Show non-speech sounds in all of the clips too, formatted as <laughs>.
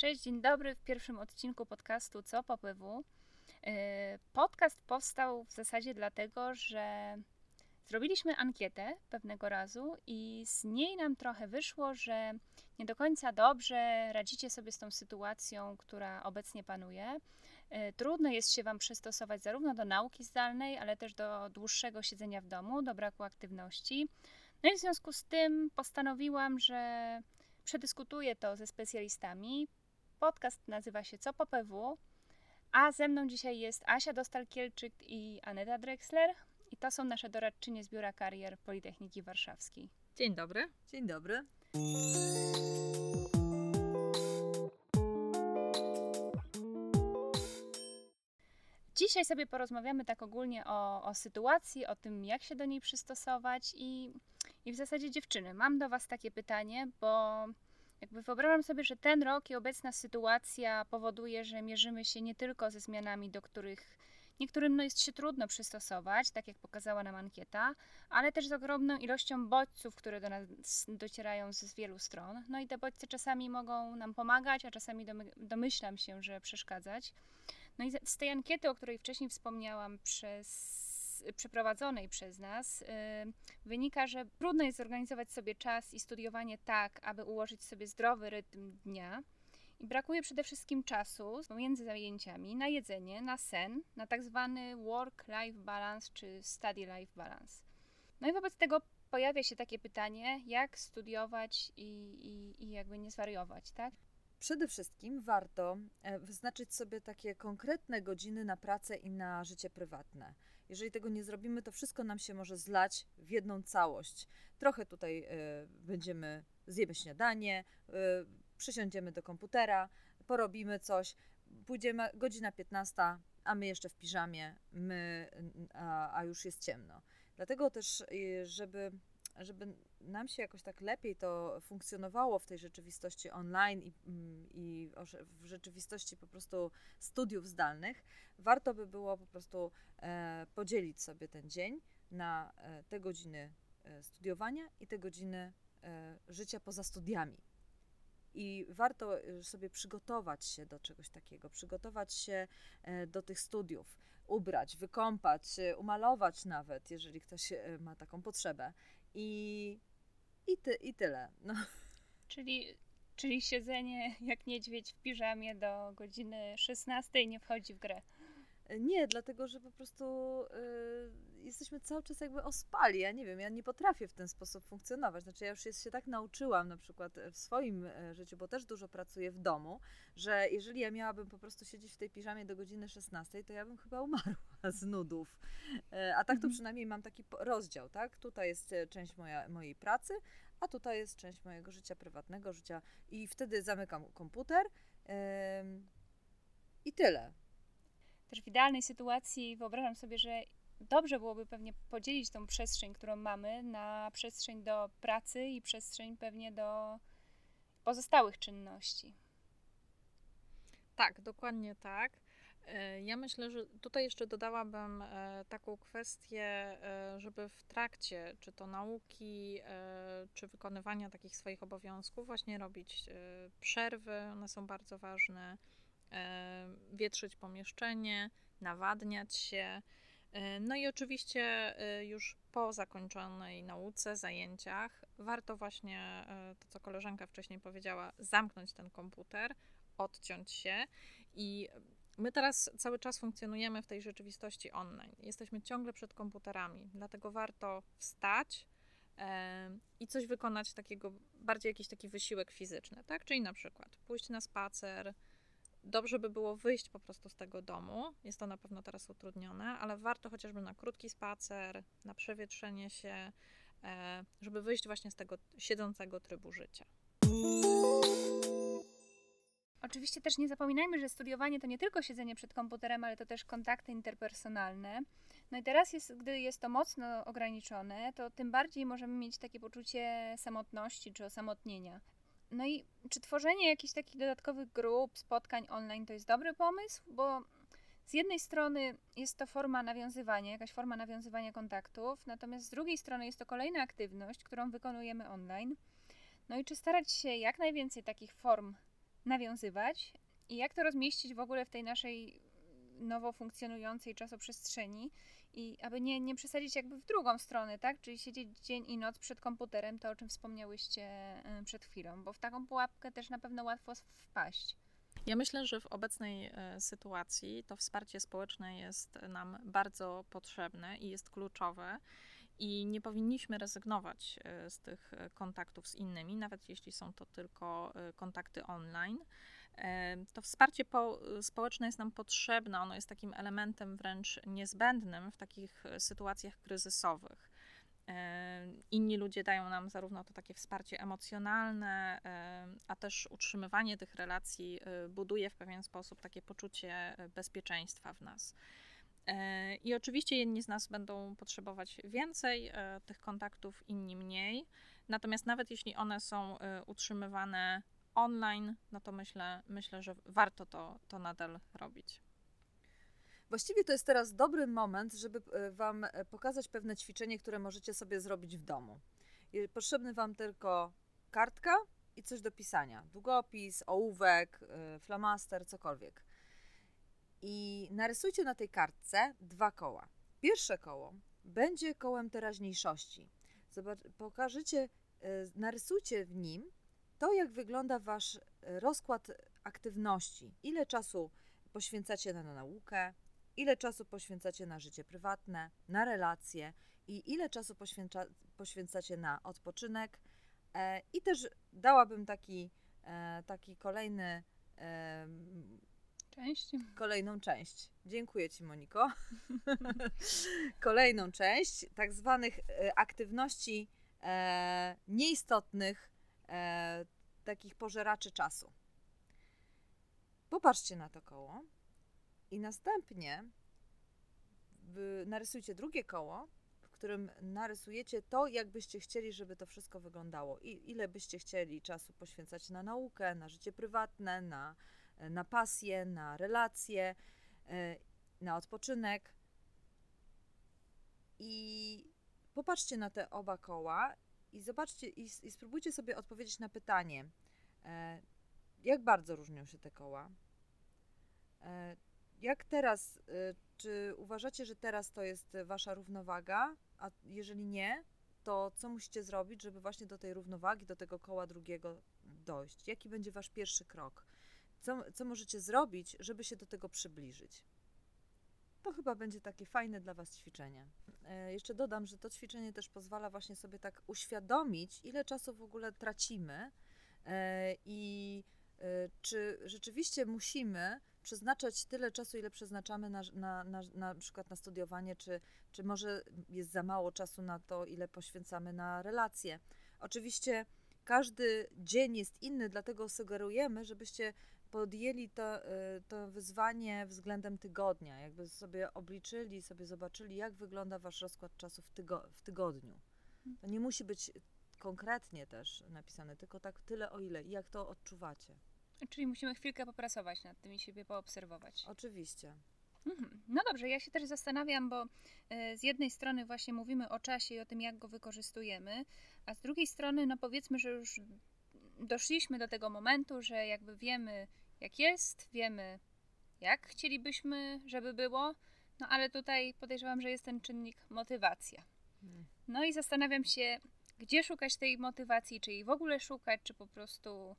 Cześć, dzień dobry w pierwszym odcinku podcastu Co POPW. E, podcast powstał w zasadzie dlatego, że zrobiliśmy ankietę pewnego razu i z niej nam trochę wyszło, że nie do końca dobrze radzicie sobie z tą sytuacją, która obecnie panuje. E, trudno jest się Wam przystosować zarówno do nauki zdalnej, ale też do dłuższego siedzenia w domu, do braku aktywności. No i w związku z tym postanowiłam, że przedyskutuję to ze specjalistami. Podcast nazywa się Co po PW, a ze mną dzisiaj jest Asia Dostal-Kielczyk i Aneta Drexler. I to są nasze doradczynie z Biura Karier Politechniki Warszawskiej. Dzień dobry. Dzień dobry. Dzisiaj sobie porozmawiamy tak ogólnie o, o sytuacji, o tym, jak się do niej przystosować i, i w zasadzie dziewczyny, mam do Was takie pytanie, bo jakby wyobrażam sobie, że ten rok i obecna sytuacja powoduje, że mierzymy się nie tylko ze zmianami, do których niektórym no, jest się trudno przystosować, tak jak pokazała nam ankieta, ale też z ogromną ilością bodźców, które do nas docierają z wielu stron. No i te bodźce czasami mogą nam pomagać, a czasami domyślam się, że przeszkadzać. No i z tej ankiety, o której wcześniej wspomniałam, przez przeprowadzonej przez nas, y, wynika, że trudno jest zorganizować sobie czas i studiowanie tak, aby ułożyć sobie zdrowy rytm dnia. I brakuje przede wszystkim czasu pomiędzy zajęciami na jedzenie, na sen, na tak zwany work-life balance czy study-life balance. No i wobec tego pojawia się takie pytanie, jak studiować i, i, i jakby nie zwariować, tak? Przede wszystkim warto e, wyznaczyć sobie takie konkretne godziny na pracę i na życie prywatne. Jeżeli tego nie zrobimy, to wszystko nam się może zlać w jedną całość. Trochę tutaj y, będziemy, zjemy śniadanie, y, przysiądziemy do komputera, porobimy coś, pójdziemy godzina 15, a my jeszcze w piżamie, my, a, a już jest ciemno. Dlatego też, żeby żeby nam się jakoś tak lepiej to funkcjonowało w tej rzeczywistości online i, mm, i w rzeczywistości po prostu studiów zdalnych, warto by było po prostu e, podzielić sobie ten dzień na e, te godziny e, studiowania i te godziny życia poza studiami. I warto sobie przygotować się do czegoś takiego, przygotować się do tych studiów, ubrać, wykąpać, umalować nawet, jeżeli ktoś ma taką potrzebę. I, i, ty, i tyle. No. Czyli, czyli siedzenie jak niedźwiedź w piżamie do godziny 16 nie wchodzi w grę. Nie, dlatego że po prostu y, jesteśmy cały czas jakby ospali. Ja nie wiem, ja nie potrafię w ten sposób funkcjonować. Znaczy, ja już się tak nauczyłam, na przykład w swoim e, życiu, bo też dużo pracuję w domu, że jeżeli ja miałabym po prostu siedzieć w tej piżamie do godziny 16, to ja bym chyba umarła z nudów. E, a tak to mhm. przynajmniej mam taki rozdział, tak? Tutaj jest e, część moja, mojej pracy, a tutaj jest część mojego życia prywatnego, życia i wtedy zamykam komputer. I tyle też w idealnej sytuacji wyobrażam sobie, że dobrze byłoby pewnie podzielić tą przestrzeń, którą mamy, na przestrzeń do pracy i przestrzeń pewnie do pozostałych czynności. Tak, dokładnie tak. E, ja myślę, że tutaj jeszcze dodałabym e, taką kwestię, e, żeby w trakcie czy to nauki, czy wykonywania takich swoich obowiązków, właśnie robić przerwy, one są bardzo ważne wietrzyć pomieszczenie, nawadniać się. E, no i oczywiście e, już po zakończonej nauce, zajęciach, warto właśnie to, co koleżanka wcześniej powiedziała, zamknąć ten komputer, odciąć się i My teraz cały czas funkcjonujemy w tej rzeczywistości online. Jesteśmy ciągle przed komputerami, dlatego warto wstać i coś wykonać takiego, bardziej jakiś taki wysiłek fizyczny, tak? Czyli na przykład pójść na spacer, dobrze by było wyjść po prostu z tego domu. Jest to na pewno teraz utrudnione, ale warto chociażby na krótki spacer, na przewietrzenie się, e, żeby wyjść właśnie z tego siedzącego trybu życia. Oczywiście też nie zapominajmy, że studiowanie to nie tylko siedzenie przed komputerem, ale to też kontakty interpersonalne. No i teraz, jest, gdy jest to mocno ograniczone, to tym bardziej możemy mieć takie poczucie samotności czy osamotnienia. No i czy tworzenie jakichś takich dodatkowych grup, spotkań online to jest dobry pomysł? Bo z jednej strony jest to forma nawiązywania, jakaś forma nawiązywania kontaktów, natomiast z drugiej strony jest to kolejna aktywność, którą wykonujemy online. No i czy starać się jak najwięcej takich form nawiązywać i jak to rozmieścić w ogóle w tej naszej nowo funkcjonującej czasoprzestrzeni i aby nie, nie przesadzić jakby w drugą stronę, tak? Czyli siedzieć dzień i noc przed komputerem, to o czym wspomniałyście e, przed chwilą, bo w taką pułapkę też na pewno łatwo wpaść. Ja myślę, że w obecnej e, sytuacji to wsparcie społeczne jest nam bardzo potrzebne i jest kluczowe. I nie powinniśmy rezygnować e, z tych kontaktów z innymi, nawet jeśli są to tylko kontakty online. To wsparcie po, społeczne jest nam potrzebne, ono jest takim elementem wręcz niezbędnym w takich e, sytuacjach kryzysowych. Inni ludzie dają nam zarówno to takie wsparcie emocjonalne, a też utrzymywanie tych relacji e, buduje w pewien sposób takie poczucie e, bezpieczeństwa w nas. I oczywiście jedni z nas będą potrzebować więcej tych kontaktów, inni mniej. Natomiast nawet jeśli one są utrzymywane online, no to myślę, myślę że warto to, to nadal robić. Właściwie to jest teraz dobry moment, żeby e, Wam e, pokazać pewne ćwiczenie, które możecie sobie zrobić w domu. Potrzebny Wam tylko kartka i coś do pisania. Długopis, ołówek, e, flamaster, cokolwiek. I narysujcie na tej kartce dwa koła. Pierwsze koło będzie kołem teraźniejszości. Zobacz, pokażecie, narysujcie w nim to, jak wygląda Wasz e, rozkład aktywności, ile czasu poświęcacie na naukę, ile czasu poświęcacie na życie prywatne, na relacje i ile czasu poświęca, poświęcacie na odpoczynek. E, I też dałabym taki, e, taki kolejny. E, część. Kolejną część. Dziękuję Ci, Moniko. <laughs> kolejną część tak zwanych e, aktywności e, nieistotnych e, takich pożeraczy czasu. Popatrzcie na to koło i następnie narysujcie drugie koło, w którym narysujecie to, jak byście chcieli, żeby to wszystko wyglądało. I ile byście chcieli czasu poświęcać na naukę, na życie prywatne, na, na pasję, na relacje, e, na odpoczynek. I popatrzcie na te oba koła i zobaczcie i, i spróbujcie sobie odpowiedzieć na pytanie, e, jak bardzo różnią się te koła? E, jak teraz, e, czy uważacie, że teraz to jest wasza równowaga? A jeżeli nie, to co musicie zrobić, żeby właśnie do tej równowagi, do tego koła drugiego dojść? Jaki będzie wasz pierwszy krok? Co, co możecie zrobić, żeby się do tego przybliżyć? To chyba będzie takie fajne dla Was ćwiczenie. E, jeszcze dodam, że to ćwiczenie też pozwala właśnie sobie tak uświadomić, ile czasu w ogóle tracimy e, i e, czy rzeczywiście musimy przeznaczać tyle czasu, ile przeznaczamy na, na, na, na przykład na studiowanie, czy, czy może jest za mało czasu na to, ile poświęcamy na relacje. Oczywiście każdy dzień jest inny, dlatego sugerujemy, żebyście podjęli to, y, to wyzwanie względem tygodnia, jakby sobie obliczyli, sobie zobaczyli, jak wygląda wasz rozkład czasu w, tygo w tygodniu. To nie musi być konkretnie też napisane, tylko tak tyle o ile i jak to odczuwacie. Czyli musimy chwilkę popracować nad tym i siebie poobserwować. Oczywiście. Mhm. No dobrze, ja się też zastanawiam, bo y, z jednej strony właśnie mówimy o czasie i o tym, jak go wykorzystujemy, a z drugiej strony, no powiedzmy, że już doszliśmy do tego momentu, że jakby wiemy, jak jest, wiemy, jak chcielibyśmy, żeby było, no ale tutaj podejrzewam, że jest ten czynnik motywacja. Hmm. No i zastanawiam się, gdzie szukać tej motywacji, czy jej w ogóle szukać, czy po prostu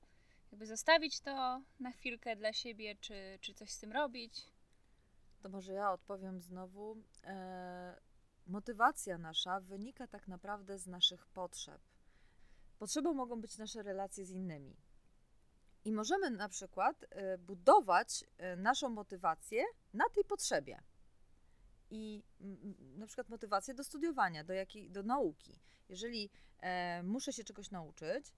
jakby zostawić to na chwilkę dla siebie, czy, czy coś z tym robić. To może ja odpowiem znowu. E, motywacja nasza wynika tak naprawdę z naszych potrzeb. Potrzebą mogą być nasze relacje z innymi. I możemy na przykład y, budować y, naszą motywację na tej potrzebie. I na przykład motywację do studiowania, do, jakiej, do nauki. Jeżeli e, muszę się czegoś nauczyć,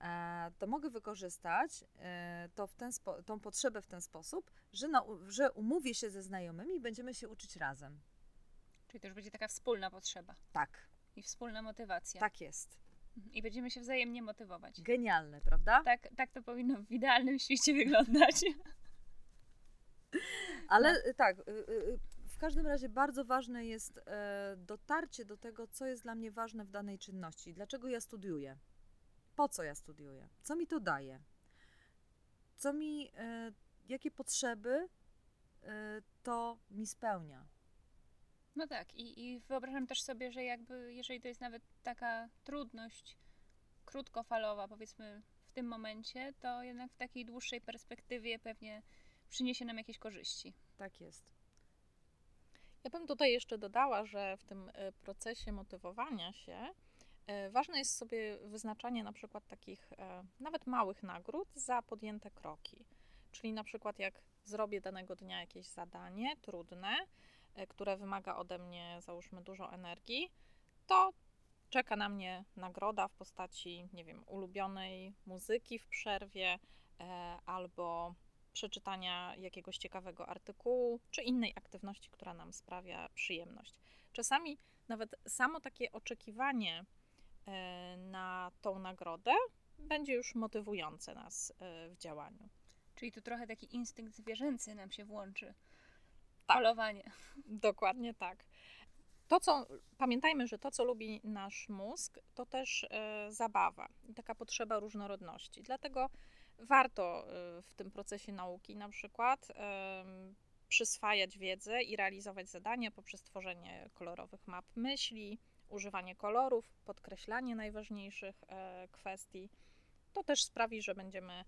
e, to mogę wykorzystać e, to w ten spo, tą potrzebę w ten sposób, że, na, że umówię się ze znajomymi i będziemy się uczyć razem. Czyli to już będzie taka wspólna potrzeba. Tak. I wspólna motywacja. Tak jest. I będziemy się wzajemnie motywować. Genialne, prawda? Tak, tak to powinno w idealnym świecie wyglądać. <laughs> Ale no. tak, y, y, w każdym razie bardzo ważne jest e, dotarcie do tego, co jest dla mnie ważne w danej czynności. Dlaczego ja studiuję? Po co ja studiuję? Co mi to daje? co mi, e, jakie potrzeby e, to mi spełnia. No tak, i, i wyobrażam też sobie, że jakby, jeżeli to jest nawet taka trudność krótkofalowa, powiedzmy w tym momencie, to jednak w takiej dłuższej perspektywie pewnie przyniesie nam jakieś korzyści. Tak jest. Ja bym tutaj jeszcze dodała, że w tym e, procesie motywowania się e, ważne jest sobie wyznaczanie na przykład takich e, nawet małych nagród za podjęte kroki. Czyli na przykład jak zrobię danego dnia jakieś zadanie trudne, które wymaga ode mnie załóżmy dużo energii, to czeka na mnie nagroda w postaci, nie wiem, ulubionej muzyki w przerwie albo przeczytania jakiegoś ciekawego artykułu czy innej aktywności, która nam sprawia przyjemność. Czasami nawet samo takie oczekiwanie e, na tą nagrodę będzie już motywujące nas e, w działaniu. Czyli tu trochę taki instynkt zwierzęcy nam się włączy. Tak. Polowanie. <laughs> Dokładnie tak. To, co pamiętajmy, że to, co lubi nasz mózg, to też e, zabawa i taka potrzeba różnorodności. Dlatego warto y, w tym procesie nauki na przykład przyswajać wiedzę i realizować zadania poprzez tworzenie kolorowych map myśli, używanie kolorów, podkreślanie najważniejszych kwestii. To też sprawi, że będziemy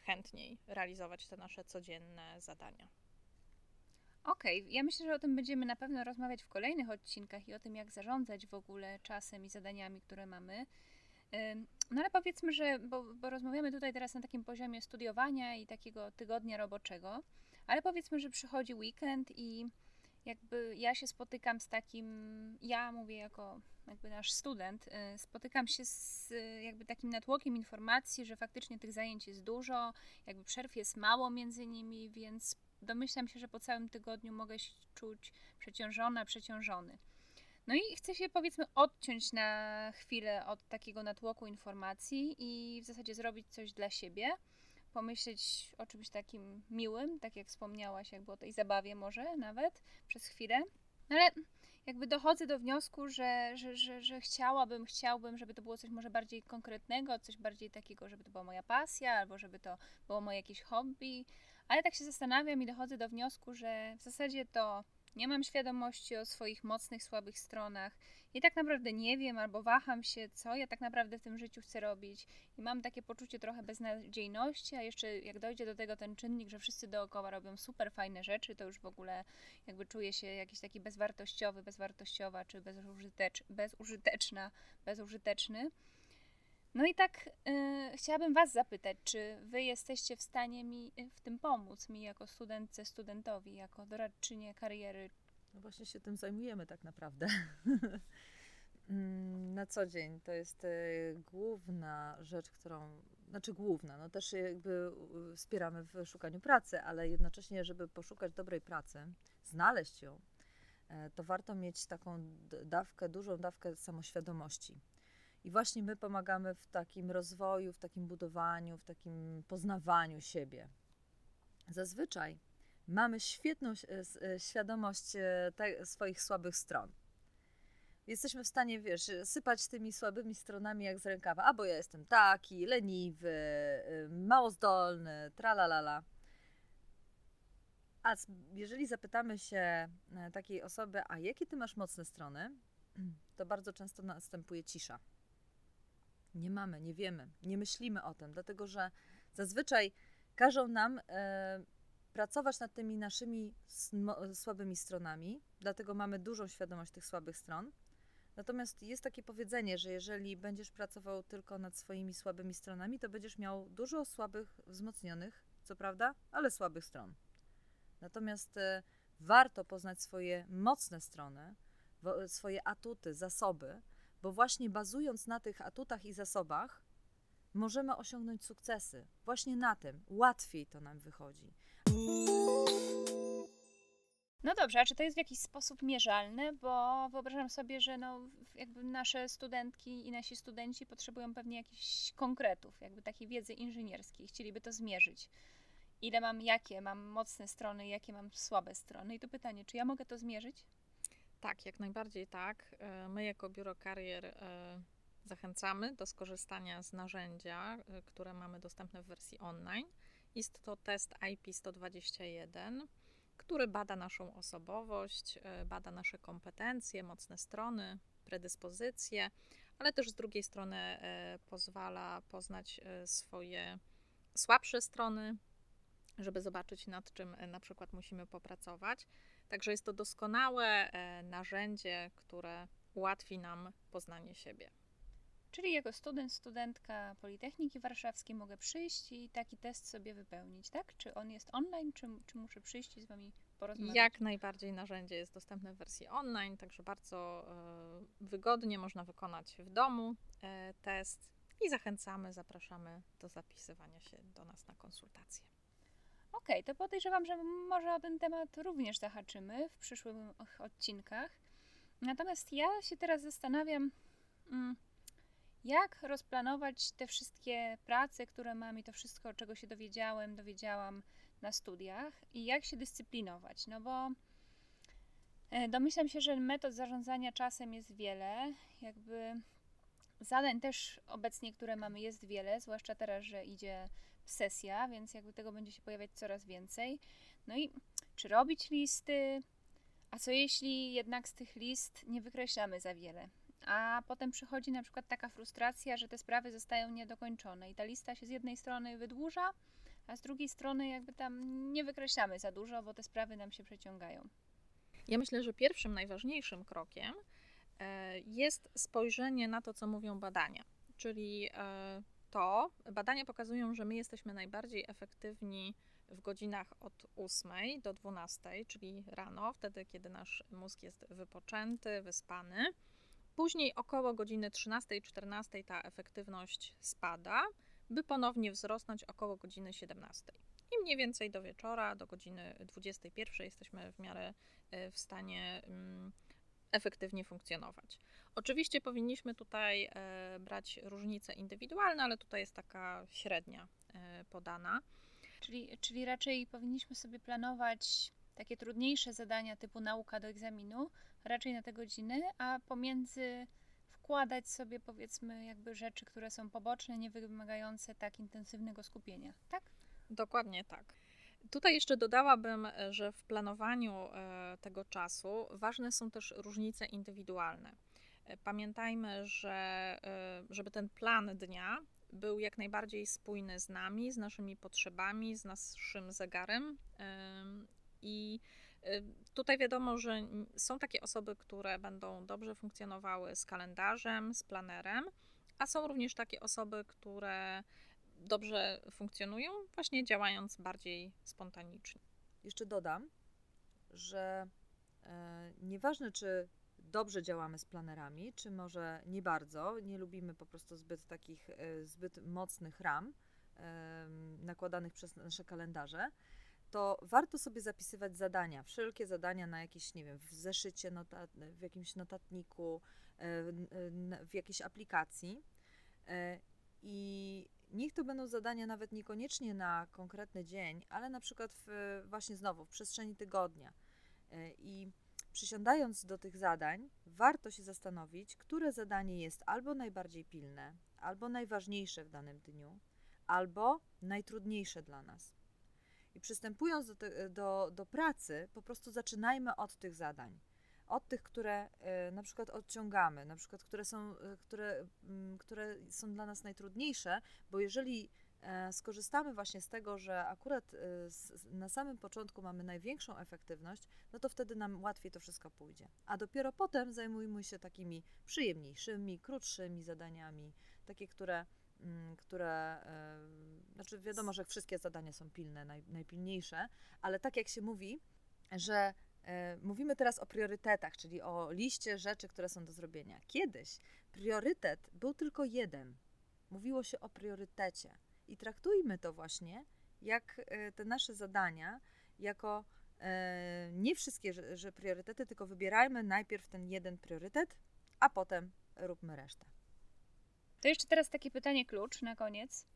chętniej realizować te nasze codzienne zadania. Okej, okay. ja myślę, że o tym będziemy na pewno rozmawiać w kolejnych odcinkach i o tym, jak zarządzać w ogóle czasem i zadaniami, które mamy. No ale powiedzmy, że, bo, bo, rozmawiamy tutaj teraz na takim poziomie studiowania i takiego tygodnia roboczego, ale powiedzmy, że przychodzi weekend i jakby ja się spotykam z takim, ja mówię jako jakby nasz student, y, spotykam się z jakby takim natłokiem informacji, że faktycznie tych zajęć jest dużo, jakby przerw jest mało między nimi, więc domyślam się, że po całym tygodniu mogę się czuć przeciążona, przeciążony. No i chcę się powiedzmy odciąć na chwilę od takiego natłoku informacji i w zasadzie zrobić coś dla siebie, pomyśleć o czymś takim miłym, tak jak wspomniałaś, jakby o tej zabawie może nawet przez chwilę. No ale jakby dochodzę do wniosku, że, że, że, że chciałabym, chciałbym, żeby to było coś może bardziej konkretnego, coś bardziej takiego, żeby to była moja pasja, albo żeby to było moje jakieś hobby. Ale tak się zastanawiam i dochodzę do wniosku, że w zasadzie to nie mam świadomości o swoich mocnych, słabych stronach i tak naprawdę nie wiem albo waham się, co ja tak naprawdę w tym życiu chcę robić i mam takie poczucie trochę beznadziejności, a jeszcze jak dojdzie do tego ten czynnik, że wszyscy dookoła robią super fajne rzeczy, to już w ogóle jakby czuję się jakiś taki bezwartościowy, bezwartościowa czy bezużytecz, bezużyteczna, bezużyteczny. No i tak y, chciałabym Was zapytać, czy Wy jesteście w stanie mi y, w tym pomóc, mi jako studentce, studentowi, jako doradczynie kariery? No właśnie się tym zajmujemy tak naprawdę. <laughs> Mm, na co dzień to jest y, główna rzecz, którą, znaczy główna, no też jakby wspieramy w szukaniu pracy, ale jednocześnie, żeby poszukać dobrej pracy, znaleźć ją, e, to warto mieć taką dawkę, dużą dawkę samoświadomości i właśnie my pomagamy w takim rozwoju, w takim budowaniu, w takim poznawaniu siebie. Zazwyczaj mamy świetną e, świadomość e, te, swoich słabych stron. Jesteśmy w stanie, wiesz, sypać tymi słabymi stronami jak z rękawa. A bo ja jestem taki, leniwy, e, mało zdolny, tralalala. A jeżeli zapytamy się takiej osoby, a jakie ty masz mocne strony, <clears throat> to bardzo często następuje cisza. Nie mamy, nie wiemy, nie myślimy o tym, dlatego że zazwyczaj każą nam e, pracować nad tymi naszymi słabymi stronami, dlatego mamy dużą świadomość tych słabych stron. Natomiast jest takie powiedzenie, że jeżeli będziesz pracował tylko nad swoimi słabymi stronami, to będziesz miał dużo słabych, wzmocnionych, co prawda, ale słabych stron. Natomiast e, warto poznać swoje mocne strony, swoje atuty, zasoby, bo właśnie bazując na tych atutach i zasobach, możemy osiągnąć sukcesy. Właśnie na tym łatwiej to nam wychodzi. No dobrze, a czy to jest w jakiś sposób mierzalne? Bo wyobrażam sobie, że no, jakby nasze studentki i nasi studenci potrzebują pewnie jakichś konkretów, jakby takiej wiedzy inżynierskiej, chcieliby to zmierzyć. Ile mam, jakie mam mocne strony, jakie mam słabe strony. I to pytanie, czy ja mogę to zmierzyć? Tak, jak najbardziej tak. E, my jako Biuro Karier e, zachęcamy do skorzystania z narzędzia, e, które mamy dostępne w wersji online. Jest to test IP121, który bada naszą osobowość, bada nasze kompetencje, mocne strony, predyspozycje, ale też z drugiej strony pozwala poznać swoje słabsze strony, żeby zobaczyć nad czym na przykład musimy popracować. Także jest to doskonałe narzędzie, które ułatwi nam poznanie siebie. Czyli jako student, studentka Politechniki Warszawskiej mogę przyjść i taki test sobie wypełnić, tak? Czy on jest online, czy, czy muszę przyjść i z Wami porozmawiać? Jak najbardziej narzędzie jest dostępne w wersji online, także bardzo e, wygodnie można wykonać w domu e, test i zachęcamy, zapraszamy do zapisywania się do nas na konsultacje. Okay, to podejrzewam, że może o ten temat również zahaczymy w przyszłych odcinkach. Natomiast ja się teraz zastanawiam, mm, jak rozplanować te wszystkie prace, które mam i to wszystko, czego się dowiedziałem, dowiedziałam na studiach i jak się dyscyplinować. No bo e, domyślam się, że metod zarządzania czasem jest wiele, jakby zadań też obecnie, które mamy, jest wiele, zwłaszcza teraz, że idzie sesja, więc jakby tego będzie się pojawiać coraz więcej. No i czy robić listy, a co jeśli jednak z tych list nie wykreślamy za wiele? A potem przychodzi na przykład taka frustracja, że te sprawy zostają niedokończone i ta lista się z jednej strony wydłuża, a z drugiej strony jakby tam nie wykreślamy za dużo, bo te sprawy nam się przeciągają. Ja myślę, że pierwszym najważniejszym krokiem jest spojrzenie na to, co mówią badania. Czyli e, to, badania pokazują, że my jesteśmy najbardziej efektywni w godzinach od 8 do 12, czyli rano, wtedy kiedy nasz mózg jest wypoczęty, wyspany. Później około godziny 13-14 ta efektywność spada, by ponownie wzrosnąć około godziny 17. I mniej więcej do wieczora, do godziny 21 jesteśmy w miarę e, w stanie mm, efektywnie funkcjonować. Oczywiście powinniśmy tutaj e, brać różnice indywidualne, ale tutaj jest taka średnia e, podana. Czyli, czyli raczej powinniśmy sobie planować takie trudniejsze zadania typu nauka do egzaminu raczej na te godziny, a pomiędzy wkładać sobie powiedzmy jakby rzeczy, które są poboczne, nie wymagające tak intensywnego skupienia, tak? Dokładnie tak. Tutaj jeszcze dodałabym, że w planowaniu e, tego czasu ważne są też różnice indywidualne. E, pamiętajmy, że e, żeby ten plan dnia był jak najbardziej spójny z nami, z naszymi potrzebami, z naszym zegarem i tutaj wiadomo, że są takie osoby, które będą dobrze funkcjonowały z kalendarzem, z planerem, a są również takie osoby, które dobrze funkcjonują, właśnie działając bardziej spontanicznie. Jeszcze dodam, że e, nieważne, czy dobrze działamy z planerami, czy może nie bardzo, nie lubimy po prostu zbyt takich, e, zbyt mocnych ram nakładanych przez nasze kalendarze, to warto sobie zapisywać zadania, wszelkie zadania na jakieś, nie wiem, w zeszycie, notat, w jakimś notatniku, e, w jakiejś aplikacji. I niech to będą zadania nawet niekoniecznie na konkretny dzień, ale na przykład w, właśnie znowu w przestrzeni tygodnia. E, I przysiadając do tych zadań, warto się zastanowić, które zadanie jest albo najbardziej pilne, albo najważniejsze w danym dniu, albo najtrudniejsze dla nas. I przystępując do, te, do, do pracy, po prostu zaczynajmy od tych zadań. Od tych, które y, na przykład odciągamy, na przykład które są, y, które, y, które są dla nas najtrudniejsze, bo jeżeli e, skorzystamy właśnie z tego, że akurat na samym początku mamy największą efektywność, no to wtedy nam łatwiej to wszystko pójdzie. A dopiero potem zajmujmy się takimi przyjemniejszymi, krótszymi zadaniami, takie, które Mm, które, znaczy wiadomo, że wszystkie zadania są pilne, naj, najpilniejsze, ale tak jak się mówi, że e, mówimy teraz o priorytetach, czyli o liście rzeczy, które są do zrobienia. Kiedyś priorytet był tylko jeden. Mówiło się o priorytecie i traktujmy to właśnie jak e, te nasze zadania, jako e, nie wszystkie że, że priorytety, tylko wybierajmy najpierw ten jeden priorytet, a potem róbmy resztę. To jeszcze teraz takie pytanie klucz na koniec.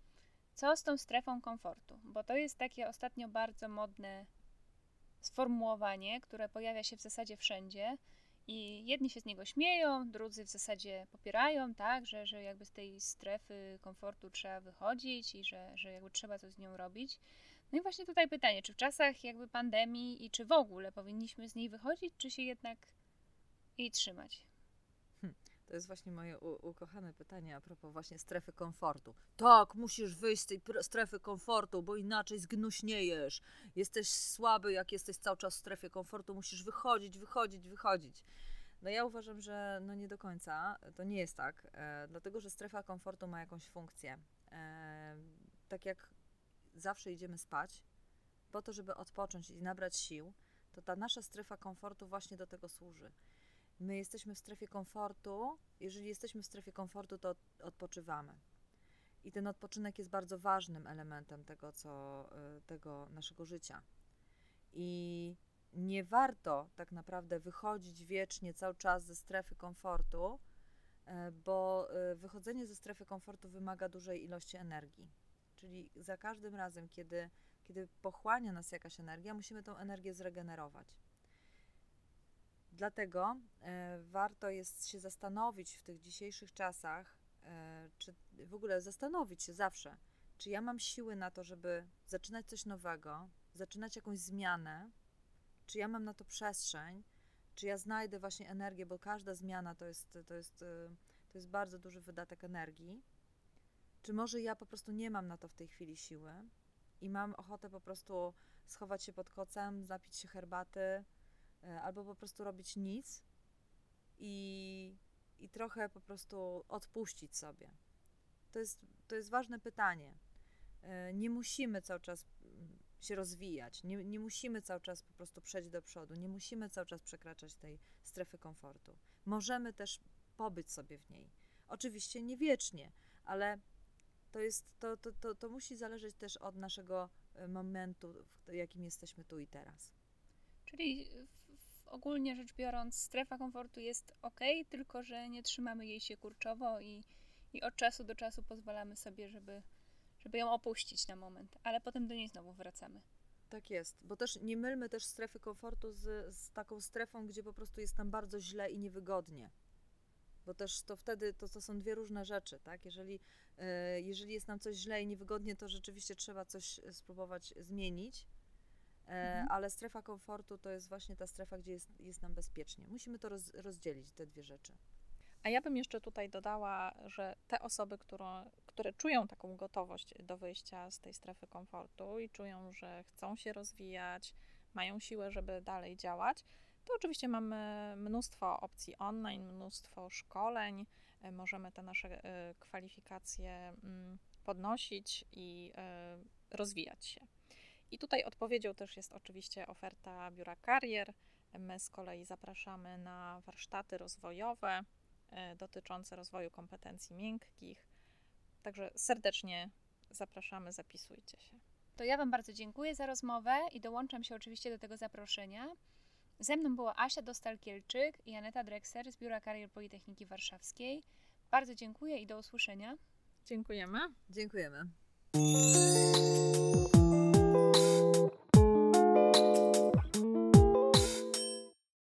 Co z tą strefą komfortu? Bo to jest takie ostatnio bardzo modne sformułowanie, które pojawia się w zasadzie wszędzie. I jedni się z niego śmieją, drudzy w zasadzie popierają, tak, że, że jakby z tej strefy komfortu trzeba wychodzić i że, że jakby trzeba coś z nią robić. No i właśnie tutaj pytanie, czy w czasach jakby pandemii i czy w ogóle powinniśmy z niej wychodzić, czy się jednak jej trzymać? To jest właśnie moje ukochane pytanie a propos właśnie strefy komfortu. Tak, musisz wyjść z tej strefy komfortu, bo inaczej zgnuśniejesz. Jesteś słaby, jak jesteś cały czas w strefie komfortu, musisz wychodzić, wychodzić, wychodzić. No ja uważam, że no nie do końca to nie jest tak, e, dlatego że strefa komfortu ma jakąś funkcję. E, tak jak zawsze idziemy spać, po to, żeby odpocząć i nabrać sił, to ta nasza strefa komfortu właśnie do tego służy. My jesteśmy w strefie komfortu. Jeżeli jesteśmy w strefie komfortu, to od- odpoczywamy. I ten odpoczynek jest bardzo ważnym elementem tego, co, y, tego naszego życia. I nie warto tak naprawdę wychodzić wiecznie cały czas ze strefy komfortu, e, bo y, wychodzenie ze strefy komfortu wymaga dużej ilości energii. Czyli za każdym razem, kiedy, kiedy pochłania nas jakaś energia, musimy tą energię zregenerować. Dlatego e, warto jest się zastanowić w tych dzisiejszych czasach, e, czy w ogóle zastanowić się zawsze, czy ja mam siły na to, żeby zaczynać coś nowego, zaczynać jakąś zmianę, czy ja mam na to przestrzeń, czy ja znajdę właśnie energię, bo każda zmiana to jest, to jest, e, to jest bardzo duży wydatek energii. Czy może ja po prostu nie mam na to w tej chwili siły i mam ochotę po prostu schować się pod kocem, napić się herbaty, albo po prostu robić nic i, i trochę po prostu odpuścić sobie. To jest, to jest ważne pytanie. E, Nie musimy cały czas mm, się rozwijać, nie, nie musimy cały czas po prostu przejść do przodu, nie musimy cały czas przekraczać tej strefy komfortu. Możemy też pobyć sobie w niej. Oczywiście nie wiecznie, ale to, jest, to, to, to, to musi zależeć też od naszego e, momentu, w jakim jesteśmy tu i teraz. Czyli ogólnie rzecz biorąc, strefa komfortu jest ok, tylko że nie trzymamy jej się kurczowo i, i od czasu do czasu pozwalamy sobie, żeby, żeby ją opuścić na moment, ale potem do niej znowu wracamy. Tak jest, bo też nie mylmy też strefy komfortu z, z taką strefą, gdzie po prostu jest nam bardzo źle i niewygodnie. Bo też to wtedy to, to są dwie różne rzeczy, tak? Jeżeli, e, jeżeli jest nam coś źle i niewygodnie, to rzeczywiście trzeba coś e, spróbować zmienić. E, Mhm. Ale strefa komfortu to jest właśnie ta strefa, gdzie jest, jest nam bezpiecznie. Musimy to roz, rozdzielić, te dwie rzeczy. A ja bym jeszcze tutaj dodała, że te osoby, które, które czują taką gotowość do wyjścia z tej strefy komfortu i czują, że chcą się rozwijać, mają siłę, żeby dalej działać, to oczywiście mamy mnóstwo opcji online, mnóstwo szkoleń. e, Możemy te nasze e, kwalifikacje mm, podnosić i rozwijać się. I tutaj odpowiedzią też jest oczywiście oferta biura karier. My z kolei zapraszamy na warsztaty rozwojowe e, dotyczące rozwoju kompetencji miękkich. Także serdecznie zapraszamy, zapisujcie się. To ja Wam bardzo dziękuję za rozmowę i dołączam się oczywiście do tego zaproszenia. Ze mną była Asia Dostal-Kielczyk i Aneta Drexer z Biura Karier Politechniki Warszawskiej. Bardzo dziękuję i do usłyszenia. Dziękujemy. Dziękujemy. you.